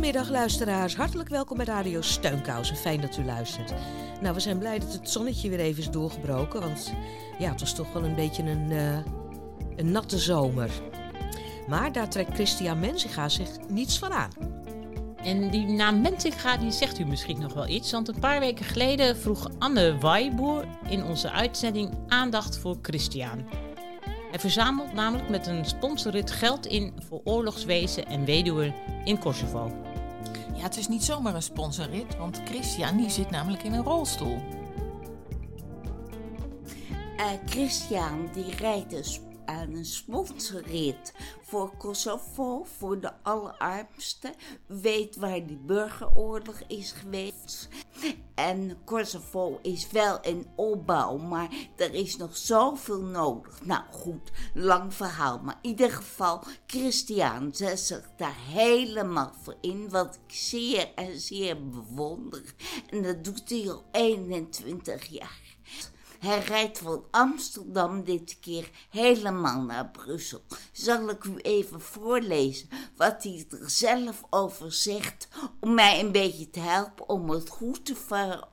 Goedemiddag luisteraars, hartelijk welkom bij Radio Steunkous. Fijn dat u luistert. Nou, we zijn blij dat het zonnetje weer even is doorgebroken, want ja, het was toch wel een beetje een, eh, een natte zomer. Maar daar trekt Christian Menziga zich niets van aan. En die naam Mentinga die zegt u misschien nog wel iets, want een paar weken geleden vroeg Anne Waaiboer in onze uitzending aandacht voor Christian. Hij verzamelt namelijk met een sponsorrit geld in voor oorlogswezen en weduwen in Kosovo. Ja, het is niet zomaar een sponsorrit, want Christian die zit namelijk in een rolstoel. Uh, Christian die rijdt sp- aan een sponsorrit voor Kosovo, voor de allerarmsten. Weet waar die burgeroorlog is geweest. En Kosovo is wel in opbouw, maar er is nog zoveel nodig. Nou goed, lang verhaal, maar in ieder geval, Christian zet zich daar helemaal voor in, wat ik zeer en zeer bewonder. En dat doet hij al 21 jaar. Hij rijdt van Amsterdam dit keer helemaal naar Brussel. Zal ik u even voorlezen wat hij er zelf over zegt, om mij een beetje te helpen om het goed te, ver,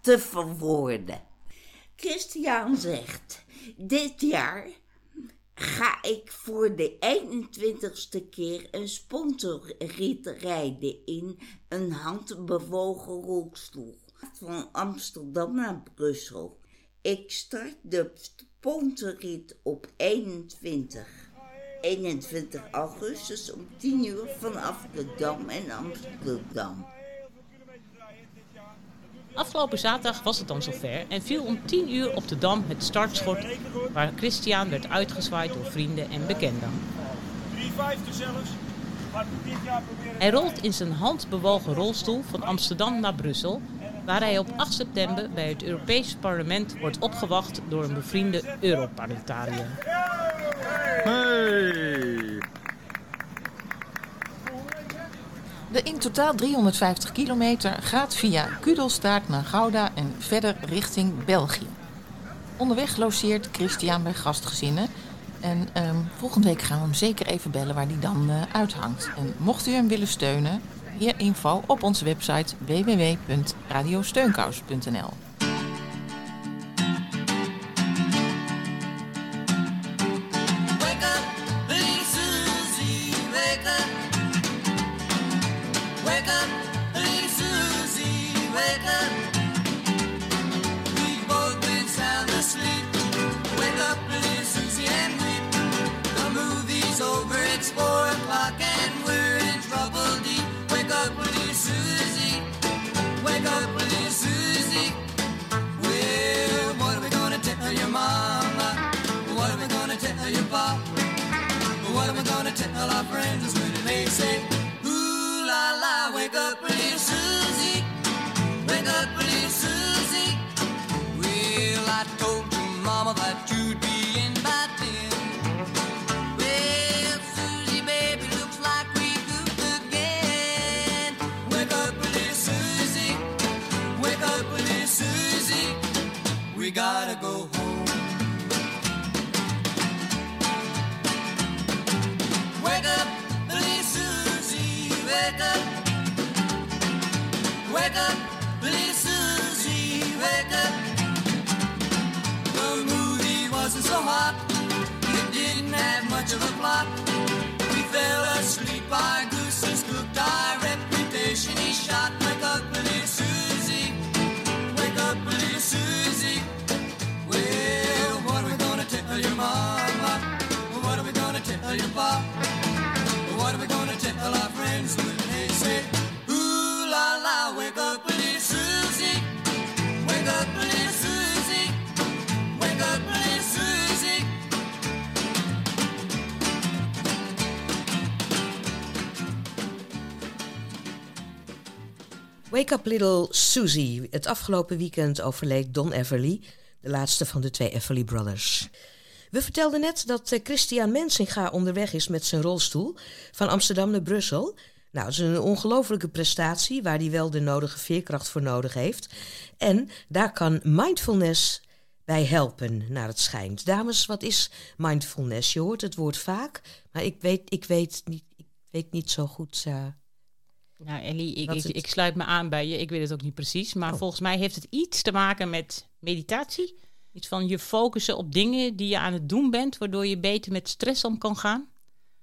te verwoorden. Christian zegt, dit jaar ga ik voor de 21ste keer een sponsorrit rijden in een handbewogen rolstoel van Amsterdam naar Brussel. Ik start de sponsorrit op 21. 21 augustus om 10 uur vanaf de Dam en Amsterdam. Afgelopen zaterdag was het dan zover en viel om 10 uur op de Dam het startschot waar Christian werd uitgezwaaid door vrienden en bekenden. Hij rolt in zijn handbewogen rolstoel van Amsterdam naar Brussel waar hij op 8 september bij het Europees Parlement wordt opgewacht door een bevriende Europarlementariër. Hey! De in totaal 350 kilometer gaat via Kudelstaart naar Gouda en verder richting België. Onderweg logeert Christian bij gastgezinnen. En um, volgende week gaan we hem zeker even bellen waar hij dan uh, uithangt. En mocht u hem willen steunen, meer info op onze website www.radiosteunkous.nl. Wake Little Susie. Het afgelopen weekend overleed Don Everly, De laatste van de twee Everly Brothers. We vertelden net dat uh, Christian Mensinga onderweg is met zijn rolstoel van Amsterdam naar Brussel. Nou, dat is een ongelofelijke prestatie waar hij wel de nodige veerkracht voor nodig heeft. En daar kan mindfulness bij helpen, naar het schijnt. Dames, wat is mindfulness? Je hoort het woord vaak, maar ik weet, ik weet, niet, ik weet niet zo goed. Uh, nou, Ellie, ik, ik, ik, sluit me aan bij je. Ik weet het ook niet precies. Maar oh. volgens mij heeft het iets te maken met meditatie. Iets van je focussen op dingen die je aan het doen bent, waardoor je beter met stress om kan gaan.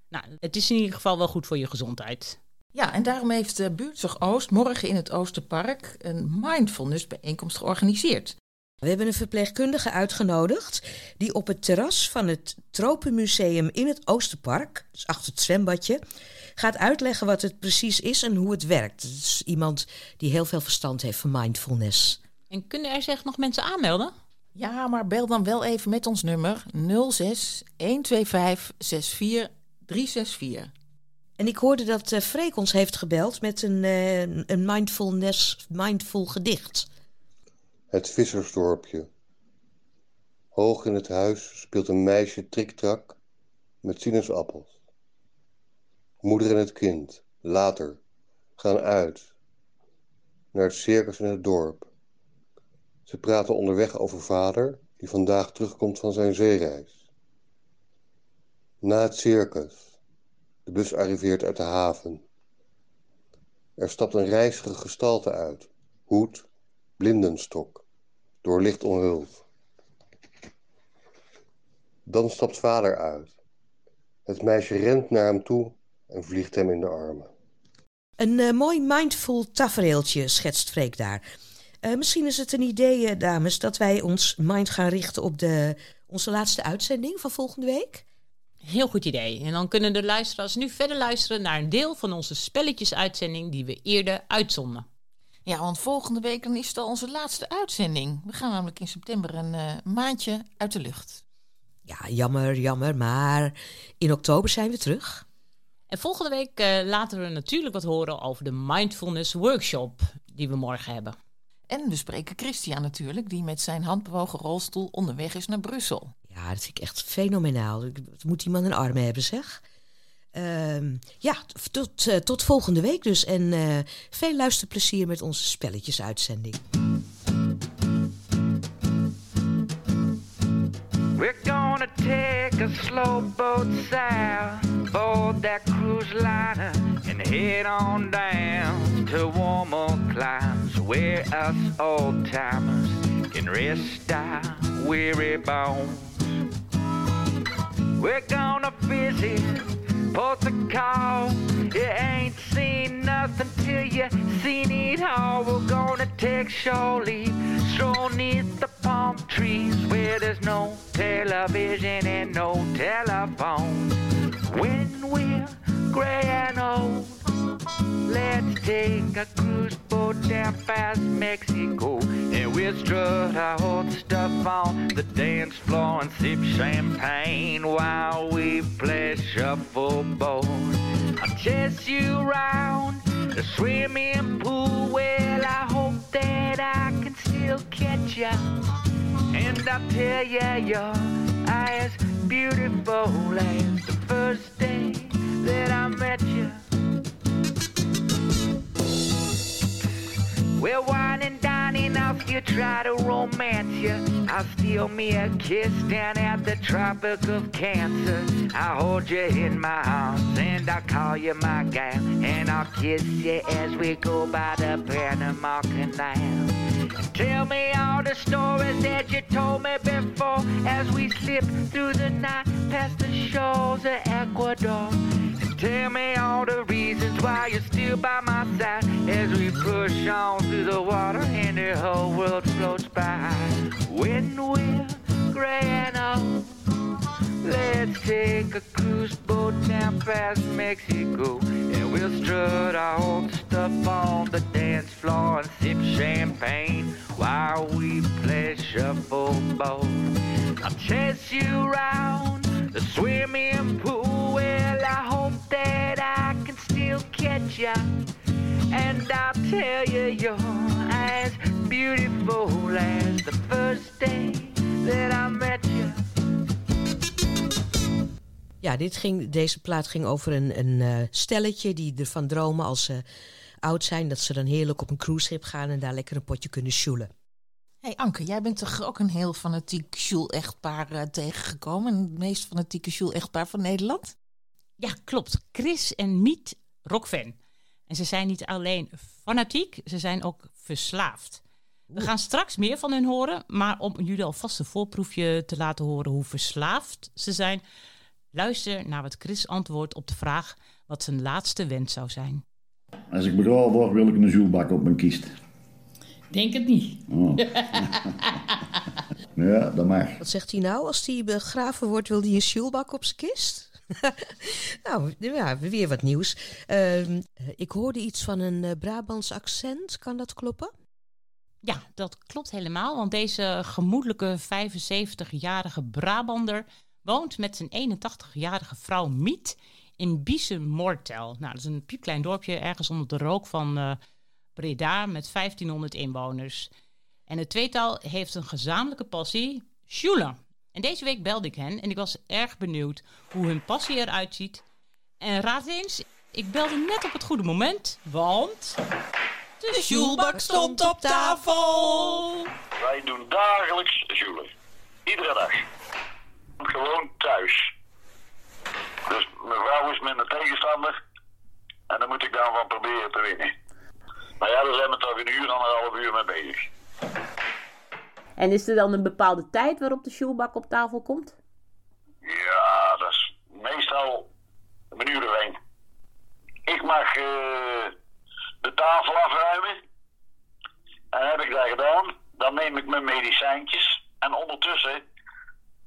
Nou, het is in ieder geval wel goed voor je gezondheid. Ja, en daarom heeft de Buurtzorg Oost morgen in het Oosterpark een mindfulness bijeenkomst georganiseerd. We hebben een verpleegkundige uitgenodigd die op het terras van het Tropenmuseum in het Oosterpark, dus achter het zwembadje, gaat uitleggen wat het precies is en hoe het werkt. Het is iemand die heel veel verstand heeft van mindfulness. En kunnen er zich nog mensen aanmelden? Ja, maar bel dan wel even met ons nummer 06 125 64 364. En ik hoorde dat uh, Freek ons heeft gebeld met een, uh, een mindfulness, mindful gedicht. Het vissersdorpje. Hoog in het huis speelt een meisje triktrak met sinaasappels. Moeder en het kind, later, gaan uit. Naar het circus in het dorp. Ze praten onderweg over vader, die vandaag terugkomt van zijn zeereis. Na het circus. De bus arriveert uit de haven. Er stapt een reizige gestalte uit. Hoed, blindenstok, door licht omhuld. Dan stapt vader uit. Het meisje rent naar hem toe en vliegt hem in de armen. Een uh, mooi mindful tafereeltje schetst Freek daar. Uh, misschien is het een idee, uh, dames, dat wij ons mind gaan richten op de, onze laatste uitzending van volgende week. Heel goed idee. En dan kunnen de luisteraars nu verder luisteren naar een deel van onze spelletjesuitzending die we eerder uitzonden. Ja, want volgende week dan is het al onze laatste uitzending. We gaan namelijk in september een uh, maandje uit de lucht. Ja, jammer, jammer, maar in oktober zijn we terug. En volgende week uh, laten we natuurlijk wat horen over de Mindfulness Workshop die we morgen hebben. En we spreken Christian natuurlijk, die met zijn handbewogen rolstoel onderweg is naar Brussel. Ja, dat vind ik echt fenomenaal. Moet iemand een arm hebben, zeg. Uh, ja, tot, uh, tot volgende week dus. En uh, veel luisterplezier met onze spelletjesuitzending. We're gonna take a slow boat south, board that cruise liner, and head on down to warmer climes where us old timers can rest our weary bones. We're gonna visit Port of call. You ain't seen nothing till you seen it all. We're gonna take shore leave, stroll neath the palm trees where there's no television and no telephone. When we're gray and old, let's take a cruise boat down past Mexico and we'll strut our old stuff on the dance floor and sip champagne while we shuffleboard. I'll chase you around the swimming pool. Well, I hope that I can still catch ya. And I'll tell ya you're as beautiful as the first day that I met you. We're and dining off you try to romance you. I'll steal me a kiss down at the Tropic of Cancer. I'll hold you in my arms and I'll call you my gal. And I'll kiss you as we go by the Panama Canal. Tell me all the stories that you told me before as we slip through the night past the shores of Ecuador. Tell me all the reasons why you're still by my side as we push on through the water and the whole world floats by. When we're gray and old, let's take a cruise boat down past Mexico and we'll strut our stuff on the dance floor and sip champagne while we play shuffleboard. I'll chase you around the swimming pool. Well, I hope that I can still catch ya. And I'll tell you you're as beautiful as the first day that I met you. Ja, dit ging, deze plaat ging over een, een eh, stelletje die ervan dromen als ze oud zijn... dat ze dan heerlijk op een cruiseschip gaan en daar lekker een potje kunnen sjoelen. Hey Anke, jij bent toch ook een heel fanatiek Sjoel-echtpaar eh, tegengekomen? Het meest fanatieke Sjoel-echtpaar van Nederland? Ja, klopt. Chris en Miet, rockfan. En ze zijn niet alleen fanatiek, ze zijn ook verslaafd. We gaan straks meer van hun horen, maar om jullie alvast een voorproefje te laten horen hoe verslaafd ze zijn, luister naar wat Chris antwoordt op de vraag wat zijn laatste wens zou zijn. Als ik begraven word, wil ik een zoelbak op mijn kiest. Denk het niet. Oh. ja, dat mag. Wat zegt hij nou? Als hij begraven wordt, wil hij een sjoelbak op zijn kist? nou, ja, weer wat nieuws. Ehm, ik hoorde iets van een uh, Brabants accent. Kan dat kloppen? Ja, dat klopt helemaal. Want deze gemoedelijke 75-jarige Brabander woont met zijn 81-jarige vrouw Miet in Biesenmortel. Nou, dat is een piepklein dorpje ergens onder de rook van uh, Breda met 1500 inwoners. En het tweetal heeft een gezamenlijke passie, sjoelen. En deze week belde ik hen en ik was erg benieuwd hoe hun passie eruit ziet. En raad eens, ik belde net op het goede moment, want... De sjoelbak stond op tafel. Wij doen dagelijks sjoelen. Iedere dag. Gewoon thuis. Dus mijn vrouw is een tegenstander. En daar moet ik dan van proberen te winnen. Maar ja, daar zijn we toch een uur, anderhalf uur mee bezig. En is er dan een bepaalde tijd waarop de sjoelbak op tafel komt? Ja, dat is meestal een uur of één. Ik mag uh, de tafel afruimen. En heb ik dat gedaan, dan neem ik mijn medicijntjes. En ondertussen,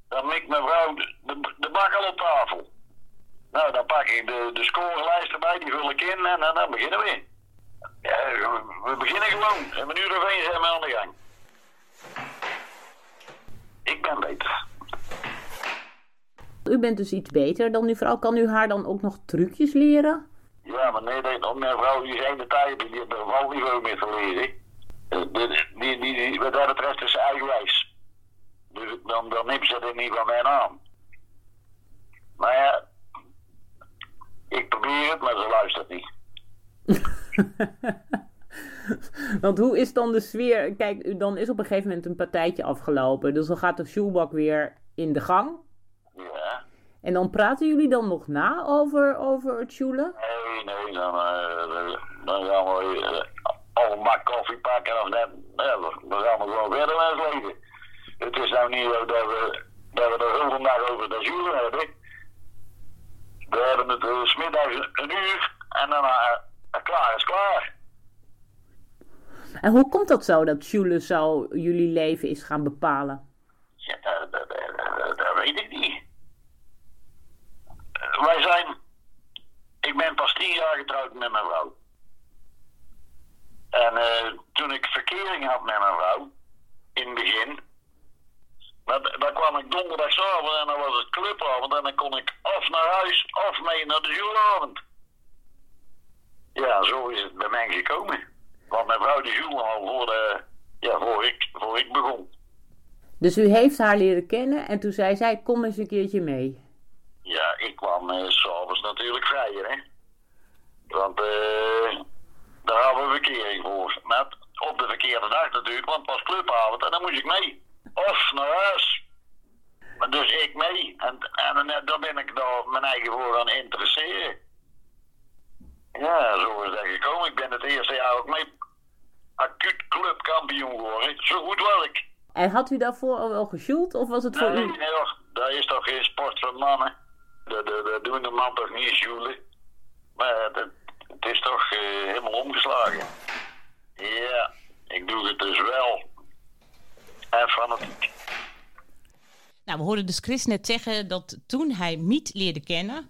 dan mikt mijn vrouw de, de, de bak al op tafel. Nou, dan pak ik de, de scorelijst erbij, die vul ik in en, en dan beginnen we. Ja, we beginnen gewoon. En uur of één zijn we aan de gang. Ik ben beter. U bent dus iets beter dan uw vrouw. Kan u haar dan ook nog trucjes leren? Ja, maar nee, nee mijn vrouw die is een tijd, die heeft er wel niveau meer te leren. Die, die, die, die, wat dat betreft is ze eigenwijs. Dus dan, dan neemt ze er niet van mij aan. Maar ja, ik probeer het, maar ze luistert niet. Want hoe is dan de sfeer? Kijk, dan is op een gegeven moment een partijtje afgelopen. Dus dan gaat de shoebak weer in de gang. Ja. En dan praten jullie dan nog na over, over het sjoelen? Nee, nee, dan, uh, dan gaan we uh, allemaal koffie pakken of net. Ja, dan gaan we gewoon verder met het leven. Het is nou niet dat we, dat we de hele dag over dat sjoelen hebben. We hebben het uh, smiddags een uur en dan klaar is klaar. En hoe komt dat zo dat Schule zo jullie leven is gaan bepalen? Ja, dat, dat, dat, dat weet ik niet. Wij zijn. Ik ben pas tien jaar getrouwd met mijn vrouw. En uh, toen ik verkering had met mijn vrouw, in het begin, dan, kwam ik donderdagavond en dan was het clubavond en dan kon ik of naar huis of mee naar de juleavond. Ja, zo is het bij mij gekomen. Want mijn vrouw die joel al voor, de, ja, voor, ik, voor ik begon. Dus u heeft haar leren kennen en toen zei zij, kom eens een keertje mee. Ja, ik kwam uh, s'avonds natuurlijk vrijer, hè. Want uh, daar hadden we verkering voor. Maar op de verkeerde dag natuurlijk, want het was clubavond en dan moest ik mee. Of naar huis. Dus ik mee. En, en, en daar ben ik dan mijn eigen voor gaan interesseren. Ja, zo is dat gekomen. Ik ben het eerste jaar ook mee acuut clubkampioen geworden. Zo goed was ik. En had u daarvoor al wel gesjoeld of was het voor nee, u? Nee, hoor. dat is toch geen sport voor mannen. Dat, dat, dat doen de man toch niet sjoelen. Maar het, het is toch uh, helemaal omgeslagen. Ja, ik doe het dus wel. En fanatiek. Nou, we hoorden dus Chris net zeggen dat toen hij Miet leerde kennen,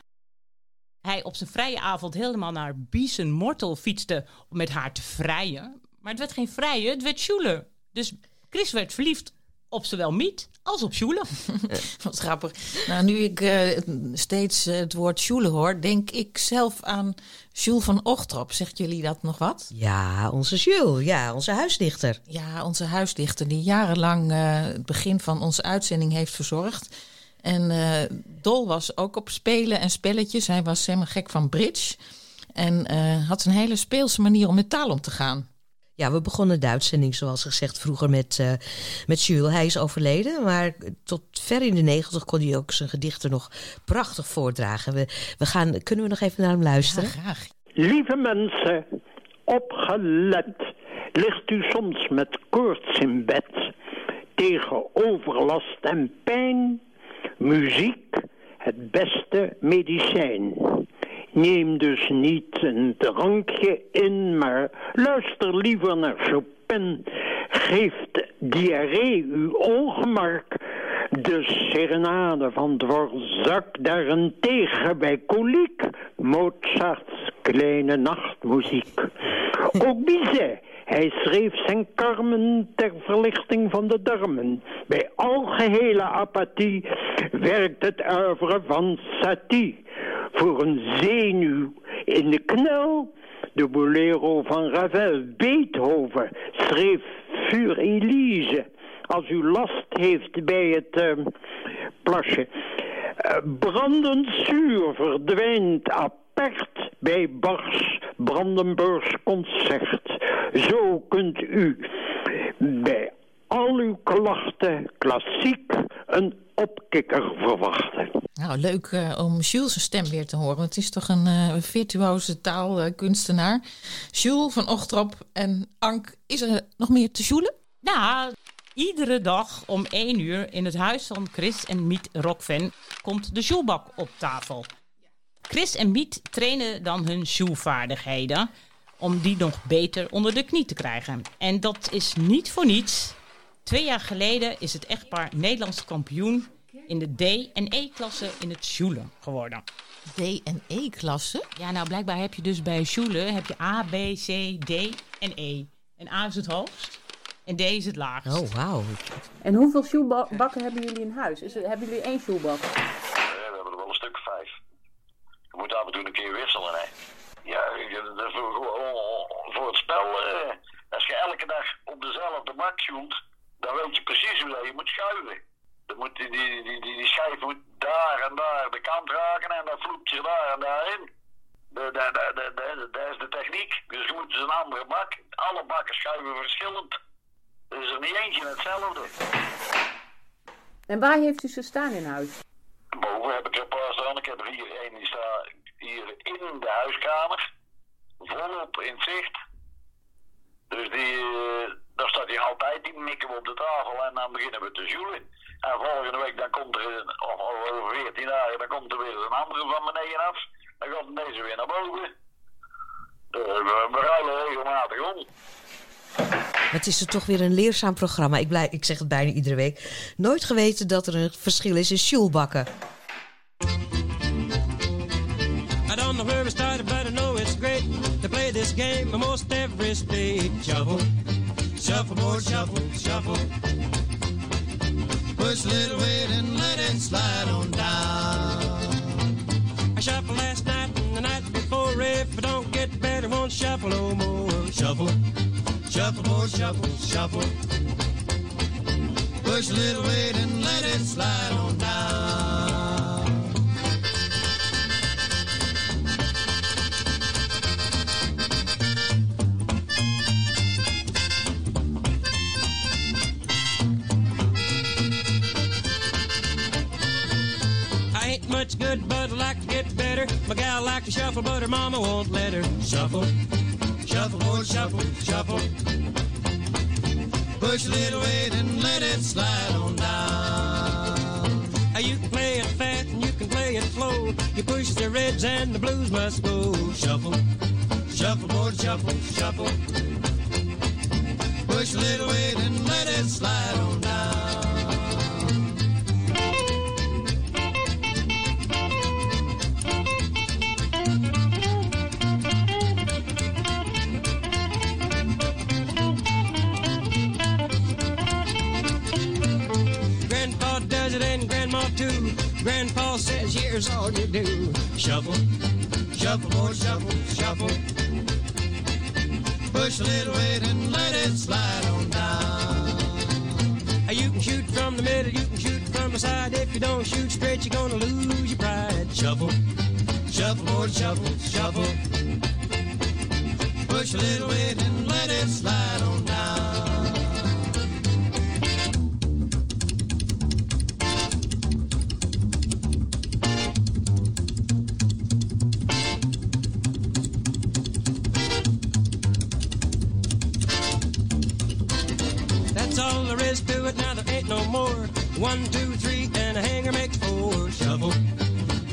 hij op zijn vrije avond helemaal naar Biesen Mortel fietste om met haar te vrijen. Maar het werd geen vrijen, het werd sjoelen. Dus Chris werd verliefd op zowel Miet als op Sjoelen. Wat grappig. Nou, nu ik eh, steeds eh, het woord Sjoelen hoor, denk ik zelf aan Jules van Ochtrop. Zegt jullie dat nog wat? Ja, onze Jules. Ja, onze huisdichter. Ja, onze huisdichter die jarenlang eh, het begin van onze uitzending heeft verzorgd. En eh, Dol was ook op spelen en spelletjes. Hij was helemaal gek van bridge. En eh, had een hele speelse manier om met taal om te gaan. Ja, we begonnen de uitzending, zoals gezegd, vroeger met, eh, met Jules. Hij is overleden, maar tot ver in de negentig kon hij ook zijn gedichten nog prachtig voordragen. We, we gaan, kunnen we nog even naar hem luisteren? graag. Lieve mensen, opgelet, ligt u soms met koorts in bed, tegen overlast en pijn, muziek het beste medicijn. Neem dus niet een drankje in, maar luister liever naar Chopin. Geeft diarree uw ongemak, de serenade van Dvorak daarentegen bij koliek, Mozarts kleine nachtmuziek. Ook Bizet, hij schreef zijn Carmen ter verlichting van de darmen. Bij algehele apathie werkt het oeuvre van Satie. Voor een zenuw in de knel, de bolero van Ravel. Beethoven schreef Für Elise. Als u last heeft bij het eh, plasje. Eh, brandend zuur verdwijnt apart bij Bachs Brandenburgs concert. Zo kunt u bij al uw klachten klassiek een opkikker verwachten. Nou, leuk eh, om Jules' zijn stem weer te horen. Het is toch een eh, virtuoze taalkunstenaar. Jules van Ochtrop en Ank, is er nog meer te joelen? Nou, iedere dag om 1 uur in het huis van Chris en Miet Rockfan komt de Sjoelbak op tafel. Chris en Miet trainen dan hun sjoelvaardigheden om die nog beter onder de knie te krijgen. En dat is niet voor niets. Twee jaar geleden is het echtpaar Nederlands kampioen in de D- en E-klasse in het sjoelen geworden. D- en E-klasse? Ja, nou blijkbaar heb je dus bij sjoelen heb je A, B, C, D en E. En A is het hoogst en D is het laagst. Oh, wauw. En hoeveel sjoelbakken hebben jullie in huis? Is er, hebben jullie één sjoelbak? Eh, we hebben er wel een stuk of vijf. Je moet af en toe een keer wisselen, hè. Ja, je- de- voor, voor- voor het spel, eh, als je elke dag op dezelfde bak sjoelt, dan weet je precies hoe dat je moet schuiven. Dan moet die, die, die, die, die schijf moet daar en daar de kant raken en dan vloept je daar en daarin. De, de, de, de, de- dat is de techniek. Dus je moet dus een andere bak. Alle bakken schuiven verschillend. Er is er niet eentje hetzelfde. En waar heeft u ze staan in huis? Boven heb ik er een paar staan. Ik heb er hier één die staat hier in de huiskamer. Volop in het zicht. Dus die, eh, daar staat hij altijd. Die mikken we op de tafel en dan beginnen we te zoelen. En volgende week dan komt er, een- of of over 14 dagen, dan komt er weer een andere van beneden af. Dan gaat deze weer naar boven. Eh, we, we ruilen regelmatig om. Het is er toch weer een leerzaam programma. Ik, blij, ik zeg het bijna iedere week. Nooit geweten dat er een verschil is in sjoelbakken. I don't know where we started, but I know it's great to play this game almost every state. Shuffle, shuffleboard, shuffle, shuffle. Push a little weight and let it slide on down. I shuffled last night and the night before. If I don't get better, won't shuffle no more. Shuffle, shuffleboard, shuffle, shuffle. Push a little weight and let it slide on down. I ain't much good, but I like to get better. My gal like to shuffle, but her mama won't let her. Shuffle, shuffle, shuffle, shuffle. Push a little weight and let it slide on down. You can play it fast and you can play it slow. You push the reds and the blues must go. Shuffle, shuffle, boy, shuffle, shuffle. Push a little weight and let it slide on down. Grandpa says, here's all you do. Shuffle, shuffle, boy, shuffle, shuffle. Push a little weight and let it slide on down. You can shoot from the middle, you can shoot from the side. If you don't shoot straight, you're gonna lose your pride. Shuffle, shuffle, boy, shuffle, shuffle. Push a little weight and let it slide on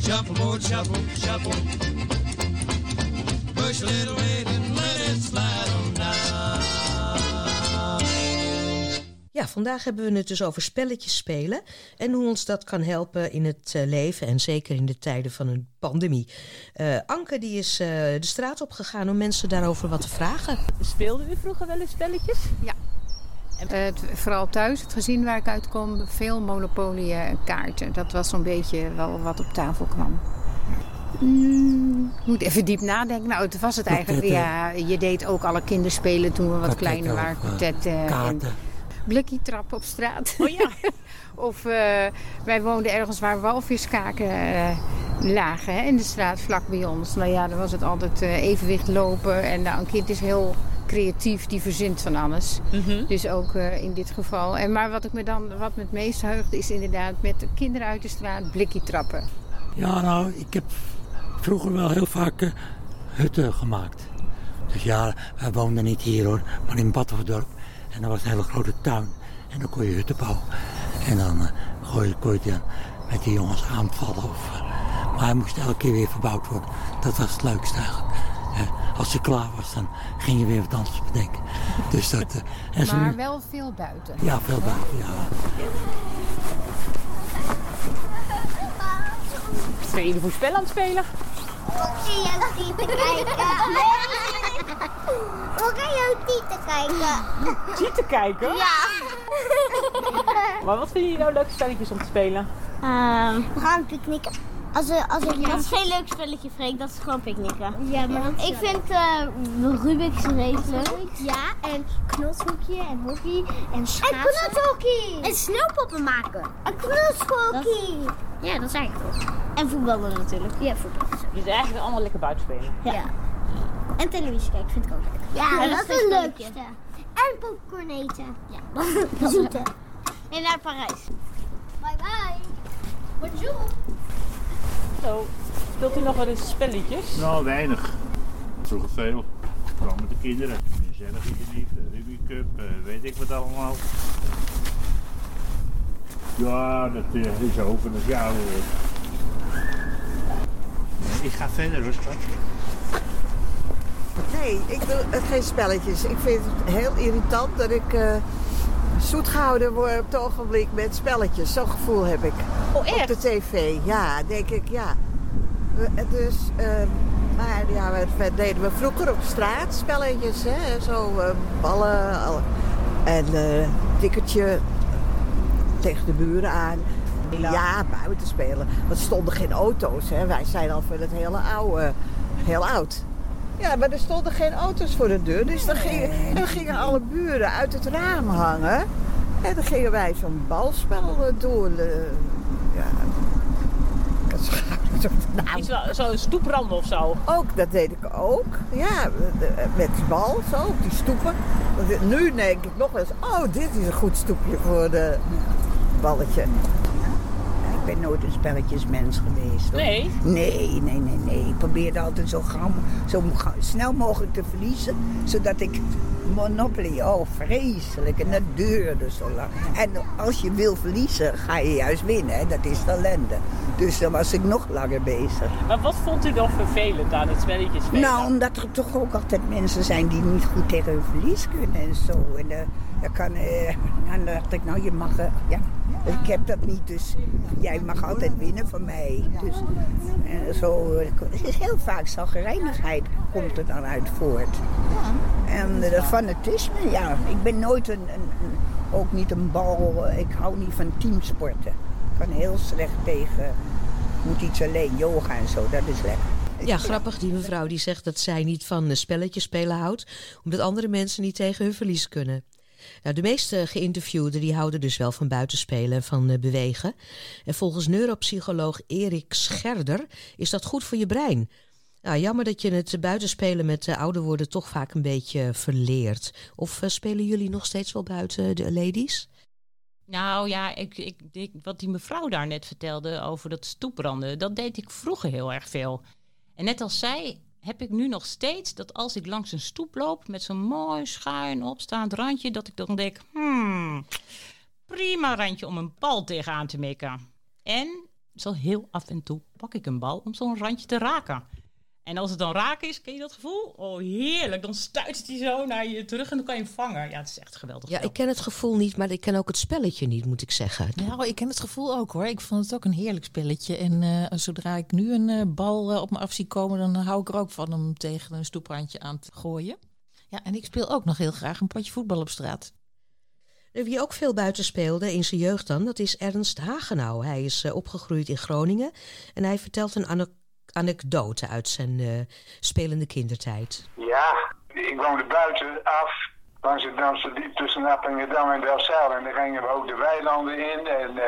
shuffle, board, shuffle, shuffle. Push a little weight and let it slide on down. Ja, vandaag hebben we het dus over spelletjes spelen en hoe ons dat kan helpen in het eh, leven en zeker in de tijden van een pandemie. Eh, Anke die is eh, de straat opgegaan om mensen daarover wat te vragen. Speelde u vroeger wel eens spelletjes? Ja. Het, vooral thuis, het gezin waar ik uitkom, veel monopolie en kaarten. Dat was zo'n beetje wel wat op tafel kwam. Mm, ik moet even diep nadenken. Nou, het was het eigenlijk. Ja, je deed ook alle kinderspelen toen we wat kleiner waren. Kwartetten en blikkie trappen op straat. Oh ja. of eh, wij woonden ergens waar walviskaken eh, lagen hè, in de straat vlak bij ons. Nou ja, dan was het altijd eh, evenwicht lopen. En nou, een kind is heel creatief, die verzint van alles. Mhm. Dus ook eh, in dit geval. En, maar wat, ik me dan, wat me het meest heugt is inderdaad met de kinderen uit de straat blikkie trappen. Ja, nou, ik heb vroeger wel heel vaak eh, hutten gemaakt. Dus ja, wij woonden niet hier hoor, maar in Battenverdorp. En dat was een hele grote tuin. En dan kon je hutten bouwen. En dan eh, gooi je, kon je dan met die jongens aanvallen. Of, maar hij moest elke keer weer verbouwd worden. Dat was het leukste eigenlijk. Eh, als je klaar was, dan ging je weer wat anders bedenken. Dus dat, eh, en zo Maar nu- wel veel buiten. Ja, veel buiten, ja. Zijn jullie voor spel aan het spelen? Zie je ook niet te kijken? Hoe kan je te kijken? Zie te kijken? Ja. Maar wat vinden jullie nou leuke spelletjes om te spelen? Ehm, we gaan picknicken. Als, als ik dat is geen leuk spelletje, Freek. Dat is gewoon picknicken. Ja, maar ik vind uh, Rubik's Race leuk. Ja, en knotshoekje en hockey en schaatsen. En knotshockey. En sneeuwpoppen maken. En knotshockey. Ja, dat is eigenlijk goed. En voetballen natuurlijk. Ja, voetballen. Je is eigenlijk allemaal lekker buiten spelen. Ja. En televisie kijken vind ik ook leuk. Ja, dat, is het leukste. En popcorn eten. Ja, dat zoete. En naar Parijs. Bye bye. Bonjour. Zo, speelt u nog wel eens spelletjes? Nou, weinig. Vroeger veel. Gewoon met de kinderen. Gezellig niet, Rubik Cup, eh, weet ik wat allemaal. Ja, dat eh, is over het jaar. eh. Ik ga verder, rustig. Nee, ik doe het geen spelletjes. Ik vind het heel irritant dat ik eh, zoet gehouden word op het ogenblik met spelletjes. Zo'n gevoel heb ik. Oh, echt? Op de tv, ja, denk ik, ja. Dus, eh, maar ja, we, deden we vroeger op straat spelletjes, hè. Zo eh, ballen al- en eh tikkertje tegen de buren aan. Ja, buiten spelen. Want er stonden geen auto's, hè. Wij zijn al van het hele oude, heel oud. Ja, maar er stonden geen auto's voor de deur. Dus dan gingen, dan gingen alle buren uit het raam hangen. En dan gingen wij zo'n balspel eh, doen. eh, ja. Ik had zo Zo'n stoeprand of zo? Ook, dat deed ik ook. Ja, de- met die bal, zo, op die stoepen. Nu denk ik nog eens, oh, dit is een goed stoepje voor de balletje. Ik ben nooit een spelletjesmens geweest. hoor. Nee? Nee, nee, nee, nee. Ik probeerde altijd zo, gauw, zo snel mogelijk te verliezen. Zodat ik Monopoly, oh vreselijk. En dat duurde zo lang. En als je wil verliezen, ga je juist winnen. Hè? Dat is ellende. Dus dan was ik nog langer bezig. Maar wat vond u dan vervelend aan het spelletje spelen? Nou, omdat er toch ook altijd mensen zijn die niet goed tegen hun verlies kunnen en zo. En eh, dan kan, eh, dan dacht ik, nou je mag, eh, ja, ik heb dat niet, dus jij mag altijd winnen van mij. Dus eh, zo, is heel vaak zagrijnigheid komt er dan uit voort. En eh, dat fanatisme, ja, ik ben nooit een, ook niet een bal, ik hou niet van teamsporten. kan heel slecht tegen. Moet iets alleen yoga en zo, dat is lekker. Ja, grappig. Die mevrouw die zegt dat zij niet van spelletjes spelen houdt, omdat andere mensen niet tegen hun verlies kunnen. Nou, de meeste geïnterviewden die houden dus wel van buitenspelen en van uh, bewegen. En volgens neuropsycholoog Erik Scherder is dat goed voor je brein. Nou, jammer dat je het buitenspelen met uh, ouder worden toch vaak een beetje verleert. Of spelen jullie nog steeds wel buiten, de ladies? Nou ja, ik, ik, wat die mevrouw daar net vertelde over dat stoepranden, dat deed ik vroeger heel erg veel. En net als zij heb ik nu nog steeds dat als ik langs een stoep loop met zo'n mooi schuin opstaand randje, dat ik dan denk, hmm, prima randje om een bal tegenaan te mikken. En zo heel af en toe pak ik een bal om zo'n randje te raken. En als het dan raak is, ken je dat gevoel? Oh, heerlijk. Dan stuit hij zo naar je terug en dan kan je hem vangen. Ja, het is echt geweldig. Ja, ik ken het gevoel niet, maar ik ken ook het spelletje niet, moet ik zeggen. Nou, ik ken het gevoel ook hoor. Ik vond het ook een heerlijk spelletje. En uh, zodra ik nu een uh, bal uh, op me af zie komen, dan hou ik er ook van om tegen een stoeprandje aan te gooien. Ja, en ik speel ook nog heel graag een potje voetbal op straat. Wie ook veel buiten speelde in zijn jeugd dan, dat is Ernst Hagenau. Hij is opgegroeid in Groningen en hij vertelt een anekdote uit zijn uh, spelende kindertijd? Ja, ik woonde buiten af, langs het Damse diep tussen Appingedam en Delfzijl. En dan gingen we ook de weilanden in en uh,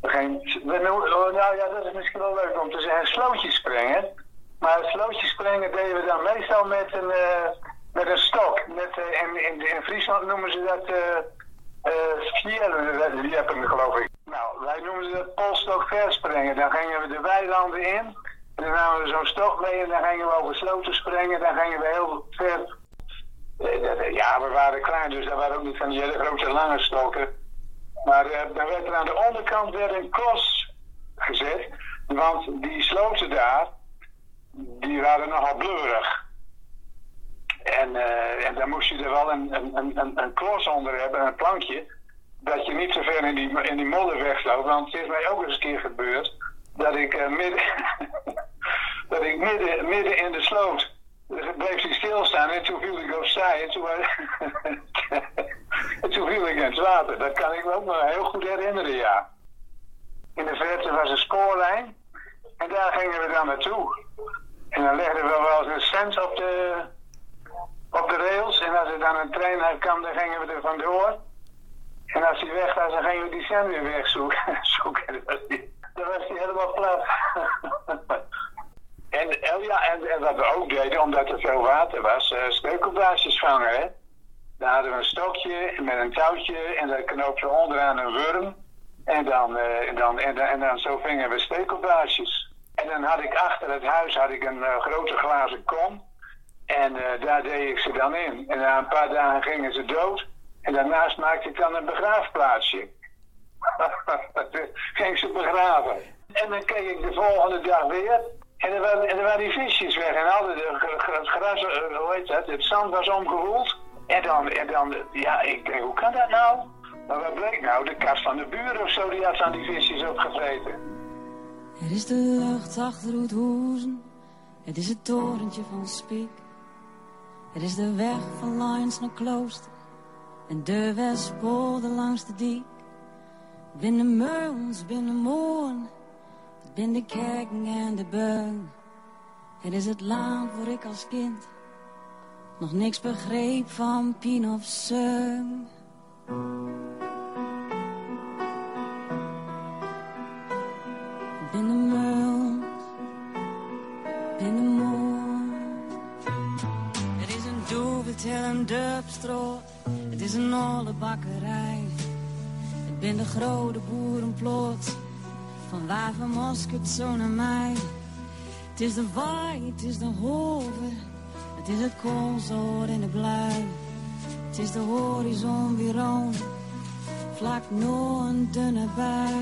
we gingen, nou ja, dat is misschien wel leuk om te zeggen, slootjes springen. Maar slootjes springen deden we dan meestal met een, uh, met een stok. Met, in, in, in, Friesland noemen ze dat uh, die hebben geloof ik. Nou, wij noemen ze dat polstok verspringen. Dan gingen we de weilanden in. Dan namen we zo'n stok mee en dan gingen we over sloten springen. Dan gingen we heel ver. Ja, we waren klein, dus dat waren ook niet van die hele grote lange stokken. Maar uh, dan werd er aan de onderkant weer een klos gezet. Want die sloten daar, die waren nogal bleurig. En, uh, en dan moest je er wel een, een, een, een klos onder hebben, een plankje. Dat je niet zo ver in die, in die modder wegloopt. Want het is mij ook eens een keer gebeurd dat ik uh, midden, dat ik midden, midden in de sloot bleef hij stilstaan en toen viel ik opzij en toen, en toen viel ik in het water. Dat kan ik me ook nog heel goed herinneren, ja. In de verte was een spoorlijn en daar gingen we dan naartoe. En dan legden we wel eens een cent op de, op de rails en als er dan een trein kwam, dan gingen we er vandoor. En als hij weg was, dan gingen we die cent weer wegzoeken. Dan was hij helemaal plat. en, oh en, en, wat we ook deden, omdat er veel water was, uh, speukelblaasjes vangen. Hè? Dan hadden we een stokje met een touwtje en dan knoop onderaan een worm. En dan, en dan, en en dan zo vingen we stekelblaasjes. En dan had ik achter het huis had ik een uh, grote glazen kom. En daar deed ik ze dan in. En na een paar dagen gingen ze dood. En daarnaast maakte ik dan een begraafplaatsje. ging ze begraven. En dan keek ik de volgende dag weer. En er waren, en er waren die visjes weg. En hadden het gras, hoe heet dat, het zand was omgewoeld. En dan, en dan, ja, ik denk, hoe kan dat nou? Maar wat bleek nou? De kast van de buren of zo, die had aan die visjes opgevreten. Het is de lucht achter het hoezen. Het is het torentje van Spiek. Het is de weg van Lions naar Klooster. En de Westpolder langs de diek. Binnen meulens, binnen moorn. Het ben de kerken en de beun. Het is het land waar ik als kind nog niks begreep van Pien of Seun. Binnen meulens, binnen moorn. Het is een doeveltje en dubstroot. Het is een olle bakkerij. Het de grote boerenplot. Van waar van Mosket zo naar mij. Het is de waai, het is de hoven. Het is het koolzoor en de blui. Het is de horizon weer rood. Vlak nog een dunne bui.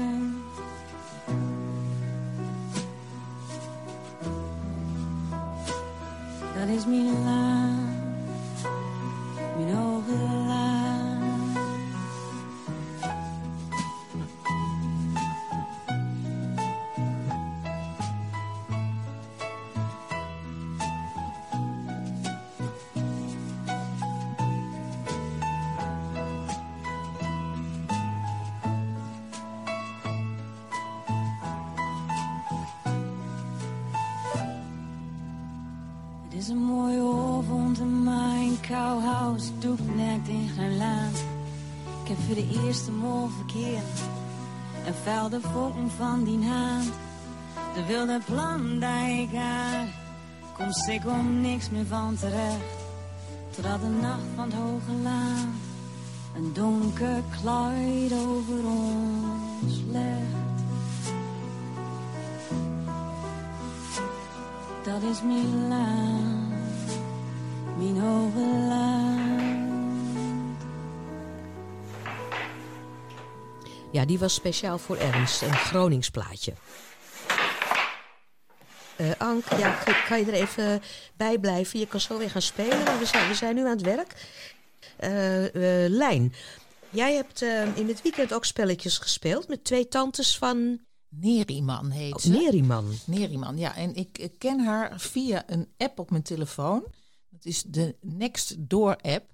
Dat is mijn land, van die hand. De wilde plan had. Komt ik om niks meer van terecht. Totdat de nacht van het hoge laan. Een donker kluid over ons legt. Dat is mijn land, mijn hoge land. Ja, die was speciaal voor Ernst, een Groningsplaatje. Eh Ank, ja, kan- je er even bij blijven? Je kan zo weer gaan spelen, maar we zijn, we zijn nu aan het werk. Eh, eh, Lijn, jij hebt in het weekend ook spelletjes gespeeld met twee tantes van... Neriman heet Oh, ze. Neriman. Neriman, ja. En ik ken haar via een app op mijn telefoon. Dat is de Next Door app.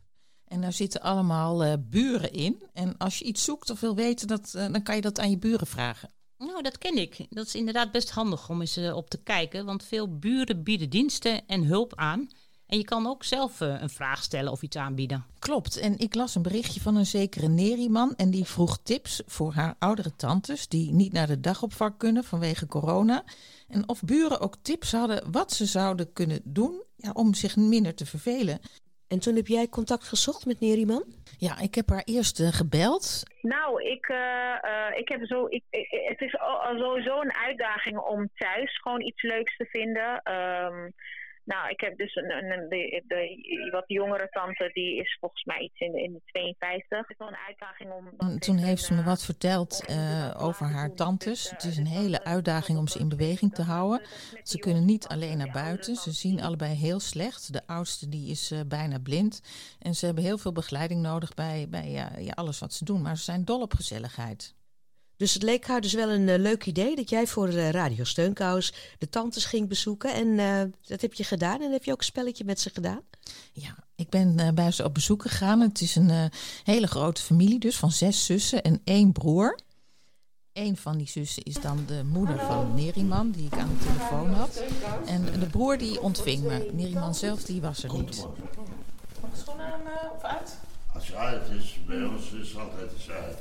En daar zitten allemaal eh, buren in. En als je iets zoekt of wil weten, dat, eh, dan kan je dat aan je buren vragen. Nou, dat ken ik. Dat is inderdaad best handig om eens eh, op te kijken. Want veel buren bieden diensten en hulp aan. En je kan ook zelf een vraag stellen of iets aanbieden. Klopt. En ik las een berichtje van een zekere Neriman. En die vroeg tips voor haar oudere tantes die niet naar de dagopvang kunnen vanwege corona. En of buren ook tips hadden wat ze zouden kunnen doen ja, om zich minder te vervelen. En toen heb jij contact gezocht met Neriman? Ja, ik heb haar eerst eh, gebeld. Nou, ik, eh, eh, ik heb zo, ik, ik- het is sowieso een uitdaging om thuis gewoon iets leuks te vinden. Ehm, nou, ik heb dus een, een, een- de, de wat jongere tante, die is volgens mij iets in de, in de 52. Het is wel een uitdaging om... En Toen heeft ze me wat verteld eh, over haar tantes. Het is een hele uitdaging om ze in beweging te houden. Ze kunnen niet alleen naar buiten. Ze zien allebei heel slecht. De oudste die is eh, bijna blind. En ze hebben heel veel begeleiding nodig bij, bij ja, alles wat ze doen. Maar ze zijn dol op gezelligheid. Dus het leek haar dus wel een eh, leuk idee dat jij voor eh, Radio Steunkous de tantes ging bezoeken. En eh, dat heb je gedaan. En heb je ook een spelletje met ze gedaan? Ja, ik ben eh, bij ze op bezoek gegaan. Het is een eh, hele grote familie, dus van zes zussen en één broer. Eén van die zussen is dan de moeder van Neriman, die ik aan de telefoon had. En de broer die ontving me. Neriman zelf, die was er niet. Mag ik schoenen aan eh, of uit? Als je uit is, bij ons is het altijd eens uit.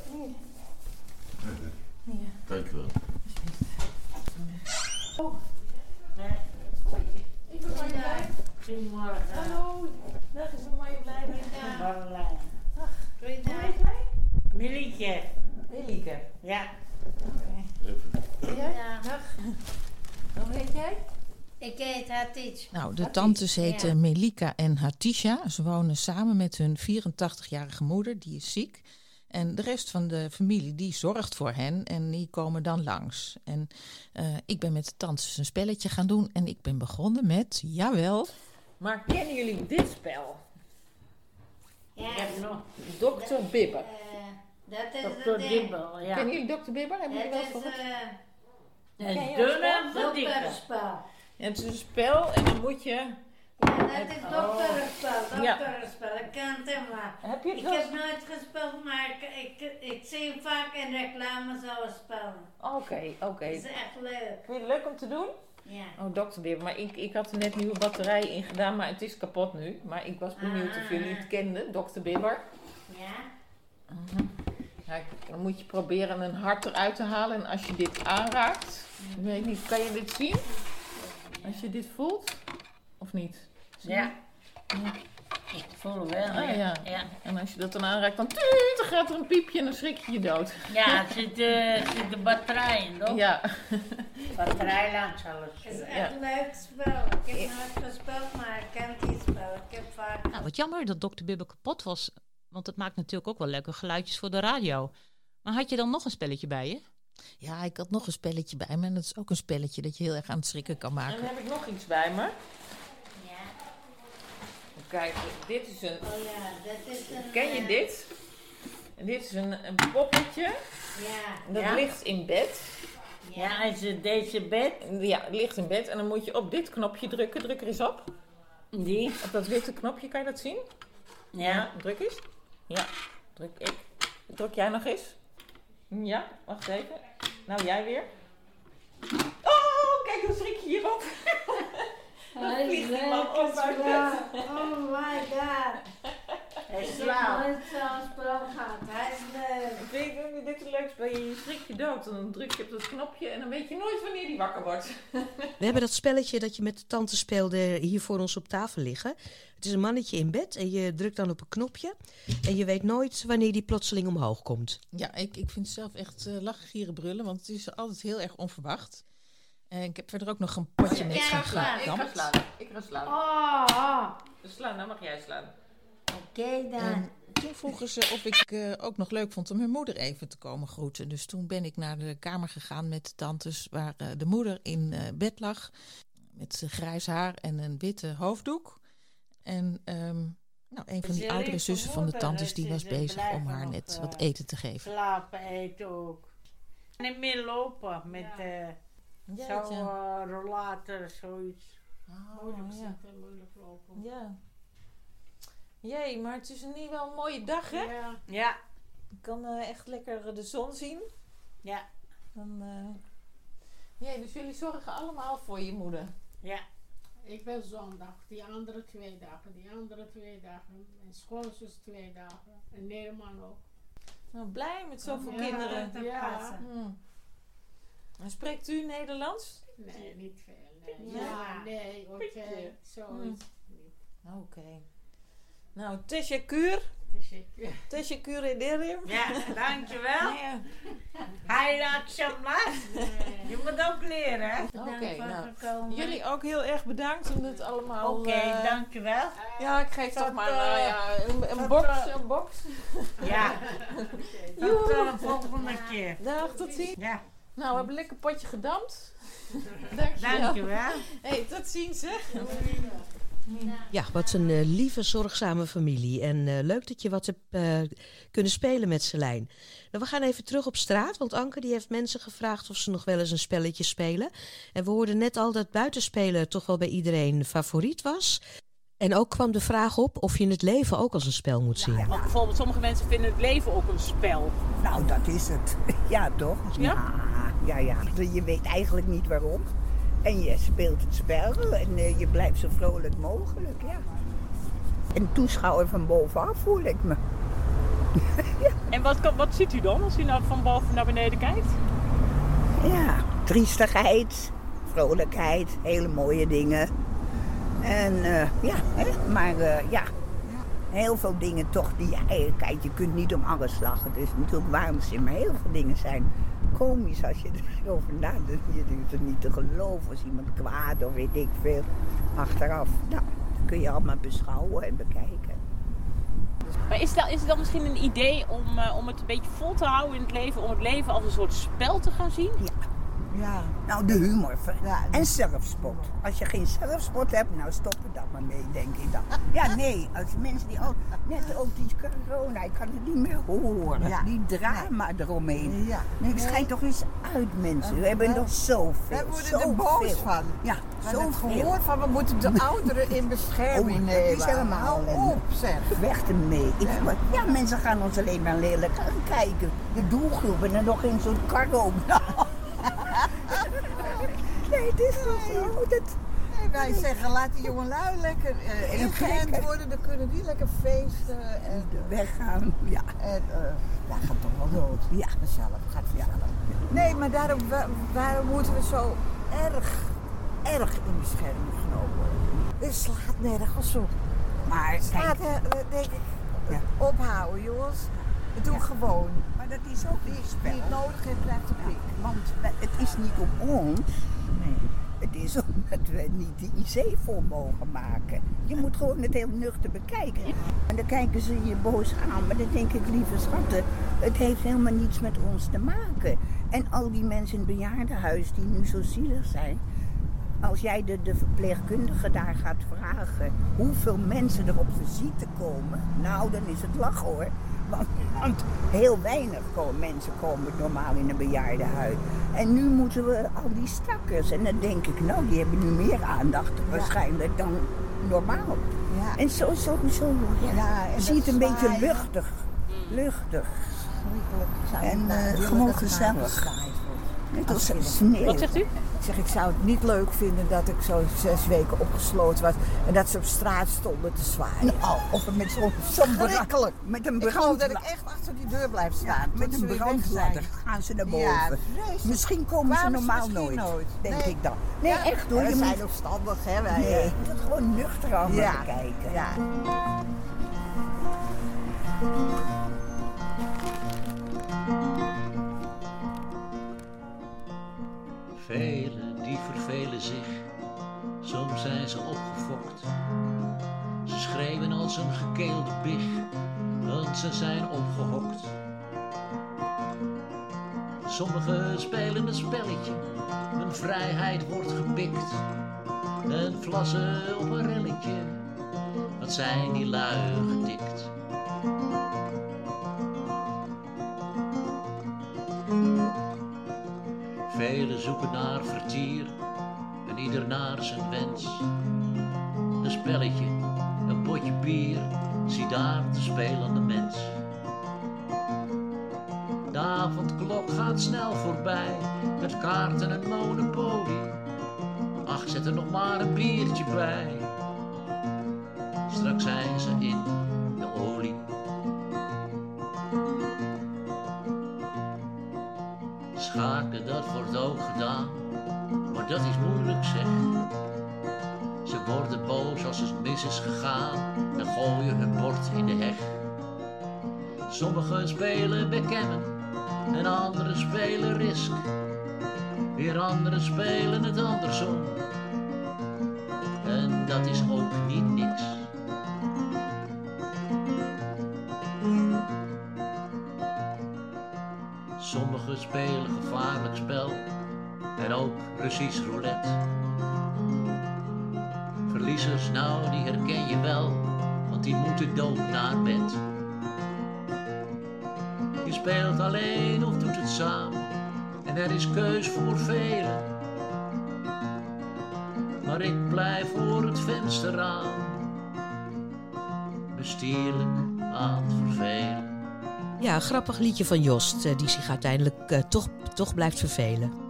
Dank je wel. Oh. Nee. Ik ben Marjolein. Goedemorgen. Hallo. Dag is Marjolein. Marjolein. Ach, Doe je hoe dat? heet jij? Milietje. Milieke. Ja. En jij? Ja. Dag. Hoe heet jij? Ik heet Hatice. Nou, de tantes heten Ja. Melika en Hatisha. Ze wonen samen met hun 84-jarige moeder, die is ziek. En de rest van de familie die zorgt voor hen en die komen dan langs. En eh, ik ben met de tantes een spelletje gaan doen en ik ben begonnen met, jawel, Maar kennen jullie dit spel? Ja. Ik heb nog Dr. Bibber. Eh, dat is Dr. het ding. Bibber, ja. Kennen jullie Dr. Bibber? Hebben jullie wel eens Het is gehoord? eh, spel? dunne. Ja, het is een spel en dan moet je... Ja, dat Het- is oh. dokterspel, Ja. dokterspel. Ik ken het helemaal. Heb je het ik wel heb nooit gespeeld, maar ik, ik, ik zie hem vaak in reclame zo'n spel. Oké, oké. Het is echt leuk. Vind je het leuk om te doen? Ja. Oh. Bibber. Maar ik, ik had er net nieuwe batterijen in gedaan, maar het is kapot nu. Maar ik was benieuwd of jullie het kenden, Dr. Bibber. Ja? Ja, dan moet je proberen een hart eruit te halen. En als je dit aanraakt, ik weet niet, kan je dit zien? Als je dit voelt, of niet? Zie je? Ja. Ja. Ik voel wel, Ah, ja. En als je dat dan aanraakt, dan, tuut, dan gaat er een piepje en dan schrik je je dood. Ja, er zit, eh, zit de batterij in, toch? Ja. Batterij langs alles. Het is echt echt leuk spel. Ik heb nooit gespeeld, maar ik ken die spel. Ik heb vaak... Nou, wat jammer dat Dr. Bibber kapot was. Want het maakt natuurlijk ook wel leuke geluidjes voor de radio. Maar had je dan nog een spelletje bij je? Ja, ik had nog een spelletje bij me. En dat is ook een spelletje dat je heel erg aan het schrikken kan En maken. dan heb ik nog iets bij me. Kijk, dit is een... Oh ja, dat is een... Ken je eh, dit? En dit is een, een poppetje. Ja. En dat Ja. ligt in bed. Ja, is het deze bed? Ja, het ligt in bed. En dan moet je op dit knopje drukken. Druk er eens op. Die? Op dat witte knopje, kan je dat zien? Ja. druk eens. Ja, druk ik. Druk jij nog eens? Ja, wacht even. Nou, jij weer. Oh, kijk, dan schrik je hierop. Hij is vliegt op uit. Oh my god. Hij Ik slaapt. gehad. Hij is leuk. Weet je niet dit het leukst bij je? Je schrik je dood en dan druk je op dat knopje en dan weet je nooit wanneer die wakker wordt. We hebben dat spelletje dat je met de tante speelde hier voor ons op tafel liggen. Het is een mannetje in bed en je drukt dan op een knopje. En je weet nooit wanneer die plotseling omhoog komt. Ja, ik, ik vind het zelf echt eh, lachen, gieren, brullen, want het is altijd heel erg onverwacht. En ik heb verder ook nog een potje met Ik ga zo'n slaan. Ik ga slaan. Ik ga slaan. Oh. Slaan, nou mag jij slaan. Oké dan. En toen vroegen ze of ik eh, ook nog leuk vond om hun moeder even te komen groeten. Dus toen ben ik naar de kamer gegaan met de tantes waar eh, de moeder in eh, bed lag. Met eh, grijs haar en een witte hoofddoek. En ehm, nou, een van die oudere zussen van de tantes die was bezig om haar net eh, wat eten te geven. Slapen, eten ook. Niet meer lopen met eh Ja, zo'n ja. eh, rollator, zoiets. moeilijk ja. zitten, moeilijk lopen. Ja. Jee, maar het is nu wel een mooie dag, hè? Ja. ja. Ik kan eh, echt lekker de zon zien. Ja. Dan, eh Jee, dus jullie zorgen allemaal voor je moeder. Ja. Ik ben zondag, die andere twee dagen, die andere twee dagen. Mijn schoonzus twee dagen. En Nederman ook. Nou, blij met zoveel Ja, kinderen. dat passen. Hmm. En spreekt u Nederlands? Nee, niet veel. Nee, Ja. ja, nee oké. Beetje. Zo is het niet. Oké. Nou, Tesja Kuur. Teşekkür. Tesja Kuur in Derim. Ja, dankjewel. Ja. Je moet ook leren, hè? Oké, nou, jullie ook heel erg bedankt om dit allemaal... Oké, eh, dankjewel. Ja, ik geef toch maar eh, ja, een, een tot, box. eh, Een box. Ja. Tot de volgende keer. Dag, tot ziens. Ja. Nou, we hebben een lekker potje gedampt. Dankjewel. Dankjewel. Hey, tot ziens, hè. Ja, wat een eh, lieve, zorgzame familie. En eh, leuk dat je wat hebt eh, kunnen spelen met Selijn. Nou, we gaan even terug op straat, want Anke die heeft mensen gevraagd of ze nog wel eens een spelletje spelen. En we hoorden net al dat buitenspelen toch wel bij iedereen favoriet was. En ook kwam de vraag op of je het leven ook als een spel moet zien. Want bijvoorbeeld sommige mensen vinden het leven ook een spel. Nou, dat is het. Ja, toch? Ja? Ja, ja. Je weet eigenlijk niet waarom. En je speelt het spel en eh, je blijft zo vrolijk mogelijk, ja. En toeschouwer van bovenaf voel ik me. En wat, wat ziet u dan als u nou van boven naar beneden kijkt? Ja, triestigheid, vrolijkheid, hele mooie dingen. En eh, ja, hè, maar eh, ja, heel veel dingen toch die, ja, eh, kijk, je kunt niet om alles lachen. Is natuurlijk waanzin, maar heel veel dingen zijn komisch als je erover nadenkt. Je doet het niet te geloven als iemand kwaad of weet ik veel. Achteraf, nou, dat kun je allemaal beschouwen en bekijken. Maar is, dat, is het dan misschien een idee om, eh, om het een beetje vol te houden in het leven? Om het leven als een soort spel te gaan zien? Ja. Ja. Nou, de humor. En zelfspot. Als je geen zelfspot hebt, nou stop er dan maar mee, denk ik dan. Ja, nee. Als mensen die al, net ook die corona, ik kan het niet meer horen. Ja. Die drama eromheen. Ja. Nee, Nee. schijt toch eens uit, mensen. We hebben nog zoveel. We worden er boos van. Ja, het zoveel. gehoord van we moeten de ouderen in bescherming Oh, nemen. dat is helemaal Hou op, zeg. Weg ermee. Ik, ja, mensen gaan ons alleen maar lelijk kijken. De doelgroep en dan nog in zo'n karo. nee, het is toch zo. Dat... Nee, wij zeggen laat die jongelui lekker eh ingeënt worden, dan kunnen die lekker feesten en weggaan. Ja. En eh dat gaat toch wel dood. Ja. Vanzelf, gaat vanzelf. Nee, maar daarom, wa- waarom moeten we zo erg, erg in bescherming genomen worden? Dit slaat nergens op. Maar slaat, kijk. er- denk ik, ophouden jongens. Doe gewoon. Maar dat is ook wie spel. het nodig heeft, blijft op pik. Want het is niet om ons. Nee. Het is omdat we niet de IC vol mogen maken. Je moet gewoon het heel nuchter bekijken. En dan kijken ze je boos aan. Maar dan denk ik, lieve schatten, het heeft helemaal niets met ons te maken. En al die mensen in het bejaardenhuis die nu zo zielig zijn. Als jij de, de verpleegkundige daar gaat vragen hoeveel mensen er op visite komen. Nou, dan is het lachen hoor. Want, want heel weinig komen, mensen komen normaal in een bejaardenhuis. En nu moeten we al die stakkers. En dan denk ik, nou, die hebben nu meer aandacht waarschijnlijk dan normaal. Ja. En zo, zo, zo, ja, Ja, en zie je het dat een beetje luchtig. Luchtig. Schrikkelijk. Zou En eh, willen gewoon gezellig. Net als sneeuw. Wat zegt u? Ik zeg, ik zou het niet leuk vinden dat ik zo zes weken opgesloten was en dat ze op straat stonden te zwaaien. Nou, of er met zo'n brand- Schrikkelijk. Met een Ik geloof dat ik echt achter die deur blijf staan. met een brandladder gaan ze naar boven. misschien komen ze normaal nooit, nooit. denk Nee. ik dan. Nee, Ja, echt hoor. we zijn moet, opstandig, hè, wij. nee, je moet gewoon nuchter aan kijken. ja. Velen die vervelen zich, soms zijn ze opgefokt. Ze schreeuwen als een gekeelde big, want ze zijn opgehokt. Sommigen spelen een spelletje, hun vrijheid wordt gepikt. En vlassen op een relletje, wat zijn die lui gedikt. Velen zoeken naar vertier en ieder naar zijn wens. Een spelletje, een potje bier, zie daar de spelende mens. De avondklok gaat snel voorbij, met kaarten en monopolie. Ach, zet er nog maar een biertje bij. Straks zijn ze in Dat wordt ook gedaan, maar dat is moeilijk zeg. Ze worden boos als het mis is gegaan en gooien hun bord in de heg. Sommigen spelen backgammon en anderen spelen risk. Weer anderen spelen het andersom. En dat is ook spelen gevaarlijk spel en ook Russisch roulette. Verliezers, nou die herken je wel, want die moeten dood naar bed. Je speelt alleen of doet het samen en er is keus voor velen. Maar ik blijf voor het vensterraam, bestierlijk aan het vervelen. Ja, een grappig liedje van Jost, eh, die zich uiteindelijk eh, toch, toch blijft vervelen.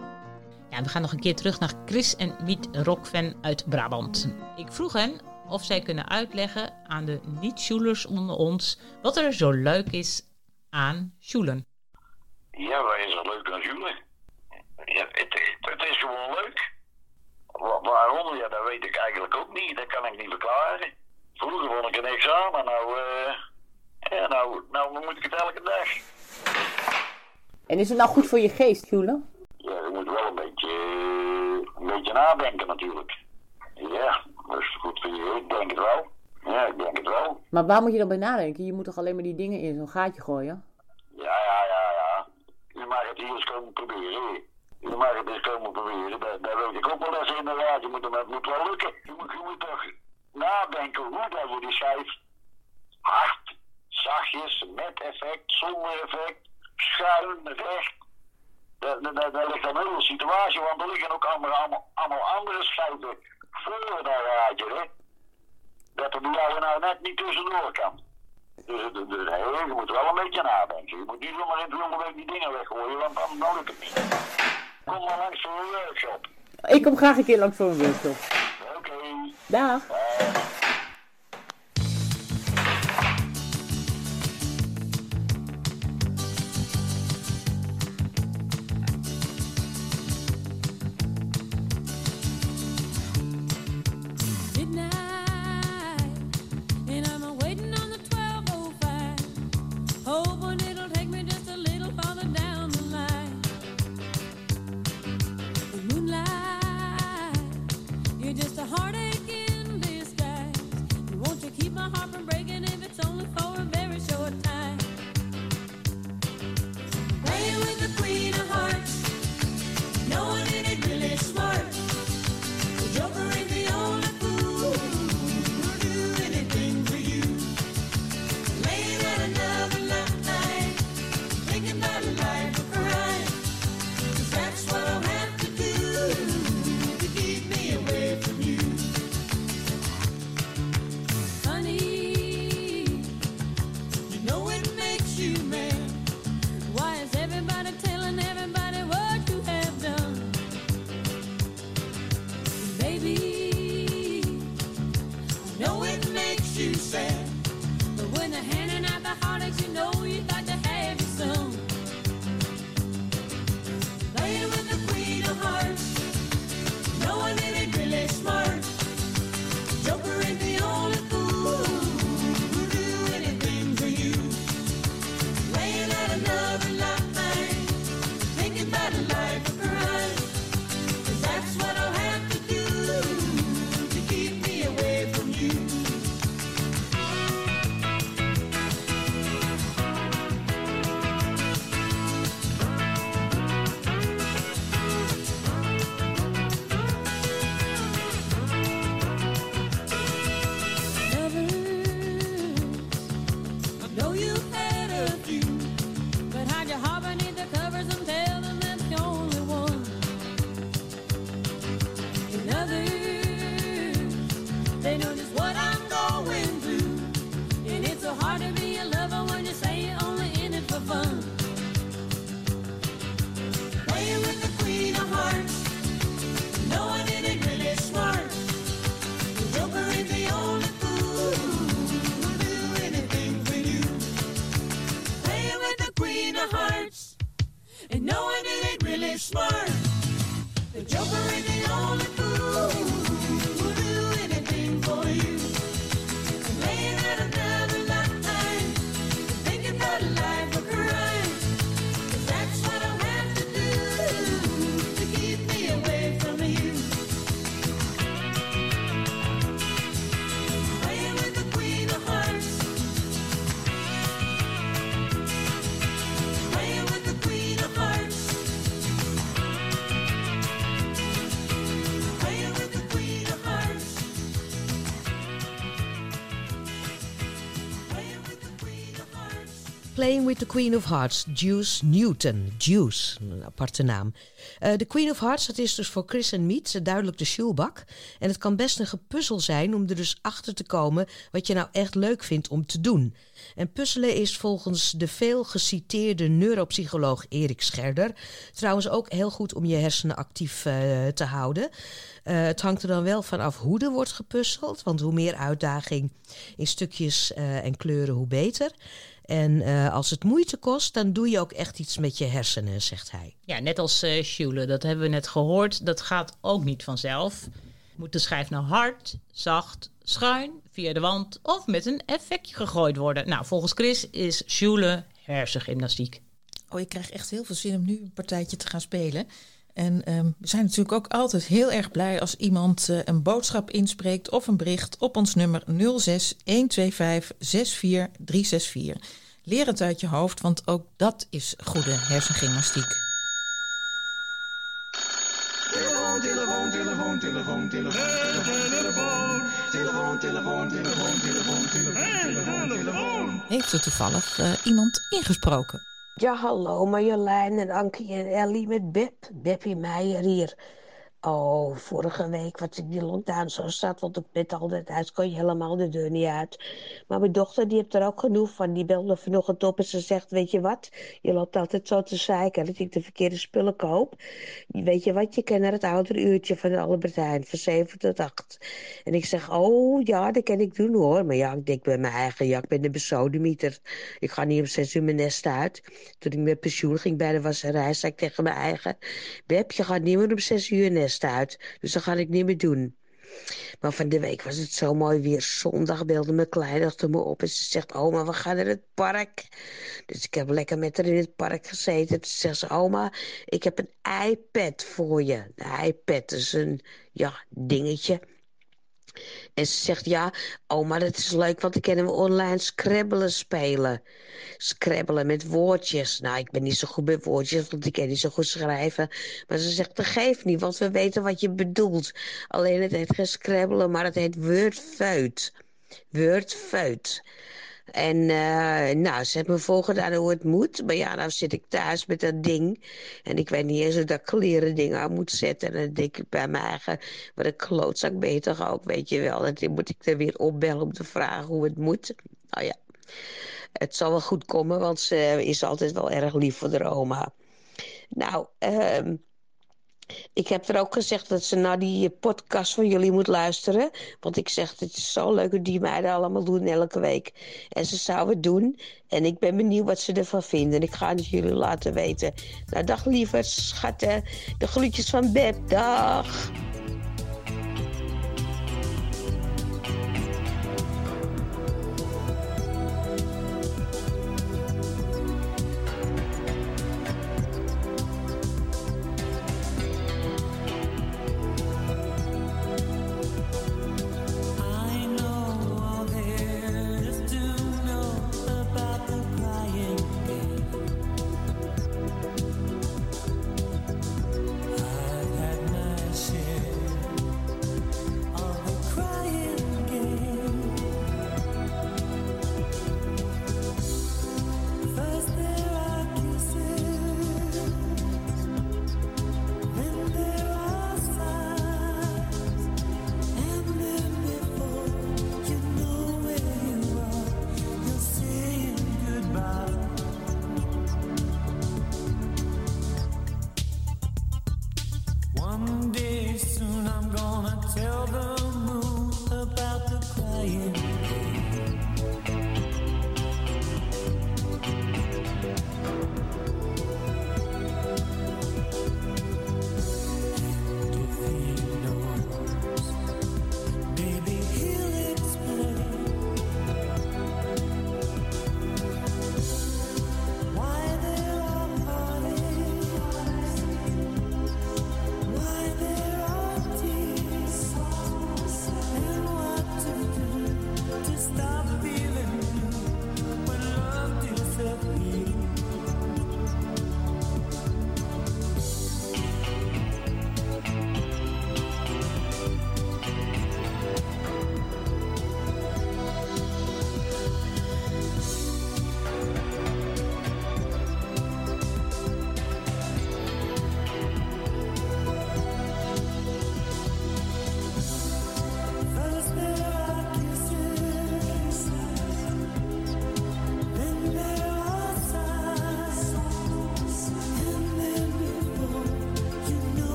Ja, we gaan nog een keer terug naar Chris en Wiet Rockfan uit Brabant. Ik vroeg hen of zij kunnen uitleggen aan de niet-Sjoelers onder ons wat er zo leuk is aan Sjoelen. Ja, wat is er leuk aan Jules? Ja, het, het, het is gewoon leuk. Wa- waarom? Ja, dat weet ik eigenlijk ook niet. Dat kan ik niet verklaren. Vroeger vond ik aan, maar nou, eh, ja, nou, nou moet ik het elke dag. En is het nou goed voor je geest, Jule? Ja, je moet wel een beetje, een beetje nadenken natuurlijk. Ja, dat is goed voor je. Ik denk het wel. Ja, ik denk het wel. Maar waar moet je dan bij nadenken? Je moet toch alleen maar die dingen in zo'n gaatje gooien? Ja, ja, ja, ja. Je mag het hier eens komen proberen. Je mag het eens komen proberen. Daar, daar weet ik ook wel eens inderdaad. Je moet, het moet wel lukken. Je moet, je moet toch nadenken hoe dat je die schijf hard, zachtjes, met effect, zonder effect, schuin, recht. Daar, daar, daar- daar ligt een hele situatie, want er liggen ook allemaal, allemaal, allemaal andere schijven voor dat raadje, hè. Dat bij jou nou net niet tussendoor kan. Dus, dus, dus je moet wel een beetje nadenken. Je moet niet zomaar in het week die dingen weggooien, want dan lukt het niet. Kom maar langs voor een workshop. Ik kom graag een keer langs voor een workshop. Oké. Dag. of hearts and knowing it ain't really smart. The joker ain't the only fool. Playing with the Queen of Hearts, Juice Newton. Juice, een aparte naam. Eh, de Queen of Hearts, dat is dus voor Chris en Miet duidelijk de shoelbak. En het kan best een gepuzzel zijn om er dus achter te komen wat je nou echt leuk vindt om te doen. En puzzelen is volgens de veel geciteerde neuropsycholoog Erik Scherder trouwens ook heel goed om je hersenen actief eh, te houden. Eh, het hangt er dan wel van af hoe er wordt gepuzzeld, want hoe meer uitdaging in stukjes eh, en kleuren, hoe beter. En eh, als het moeite kost, dan doe je ook echt iets met je hersenen, zegt hij. Ja, net als eh Schule, dat hebben we net gehoord. Dat gaat ook niet vanzelf. Moet de schijf nou hard, zacht, schuin, via de wand of met een effectje gegooid worden? Nou, volgens Chris is Schule hersengymnastiek. Oh, ik krijg echt heel veel zin om nu een partijtje te gaan spelen. En ehm, we zijn natuurlijk ook altijd heel erg blij als iemand eh, een boodschap inspreekt of een bericht op ons nummer 06 125 64364. Leer het uit je hoofd, want ook dat is goede hersengymnastiek. Telefoon, telefoon, telefoon, telefoon, telefoon, telefoon, telefoon, telefoon, telefoon, telefoon, telefoon, telefoon, telefoon. Heeft er toevallig eh, iemand ingesproken? Ja, hallo Marjolein en Ankie en Ellie met Beb. Beppie Meijer hier. Oh, vorige week was ik die lockdown zo zat, want ik bed altijd thuis, kon je helemaal de deur niet uit. Maar mijn dochter, die heeft er ook genoeg van. Die belde vanochtend op en ze zegt, weet je wat? Je loopt altijd zo te zeiken dat ik de verkeerde spullen koop. Weet je wat? Je kent naar het oudere uurtje van de Albert Heijn, van 7 tot 8. En ik zeg, oh ja, dat kan ik doen hoor. Maar ja, ik denk bij mijn eigen, ja, ik ben de besodemieter. Ik ga niet om 6 uur mijn nest uit. Toen ik met pensioen ging bij de wasserij, zei ik tegen mijn eigen, Beb, je gaat niet meer om 6 uur nest uit. Dus dat ga ik niet meer doen. Maar van de week was het zo mooi weer. Zondag belde mijn kleindochter me op en ze zegt... Oma, we gaan naar het park. Dus ik heb lekker met haar in het park gezeten. Toen zegt ze, oma, ik heb een iPad voor je. Een iPad is een, ja, dingetje. En ze zegt, ja, oma, dat is leuk, want dan kunnen we online scrabbelen spelen. Scrabbelen met woordjes. Nou, ik ben niet zo goed met woordjes, want ik kan niet zo goed schrijven. Maar ze zegt, dat geeft niet, want we weten wat je bedoelt. Alleen het heet geen scrabbelen, maar het heet wordfeut. Wordfeut. En uh, nou, ze hebben me voorgedaan hoe het moet. Maar ja, nou zit ik thuis met dat ding. En ik weet niet eens hoe dat kleren ding aan moet zetten. En dan denk ik bij mijn eigen, wat een klootzak toch ook, weet je wel. En dan moet ik er weer opbellen om te vragen hoe het moet. Nou ja, het zal wel goed komen, want ze is altijd wel erg lief voor de oma. Nou, ehm ik heb er ook gezegd dat ze naar die podcast van jullie moet luisteren. Want ik zeg, het is zo leuk die meiden allemaal doen elke week. En ze zou het doen. En ik ben benieuwd wat ze ervan vinden. Ik ga het jullie laten weten. Nou, dag lieverd, schatten. De groetjes van Beb. Dag.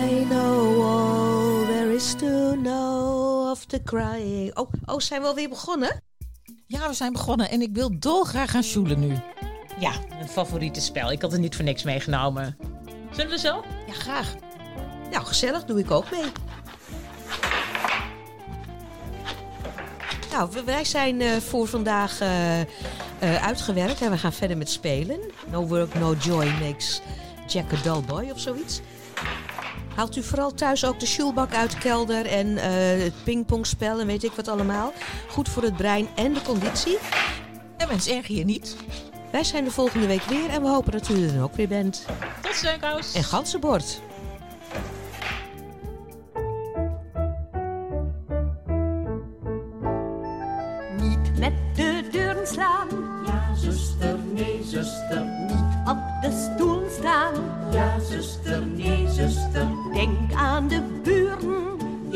I know all there is to know of the crying. Oh, oh, zijn we alweer begonnen? Ja, we zijn begonnen en ik wil dolgraag gaan sjoelen nu. Ja, een favoriete spel. Ik had het niet voor niks meegenomen. Zullen we zo? Ja, graag. Nou, gezellig, doe ik ook mee. Nou, we- wij zijn eh, voor vandaag eh, eh, uitgewerkt en we gaan verder met spelen. No work, no joy makes Jack a dull boy of zoiets. Haalt u vooral thuis ook de sjoelbak uit de kelder en eh, het pingpongspel en weet ik wat allemaal. Goed voor het brein en de conditie. En wens erg je niet. Wij zijn de volgende week weer en we hopen dat u er dan ook weer bent. Tot ziens. En ganzenbord. Niet met de deuren slaan.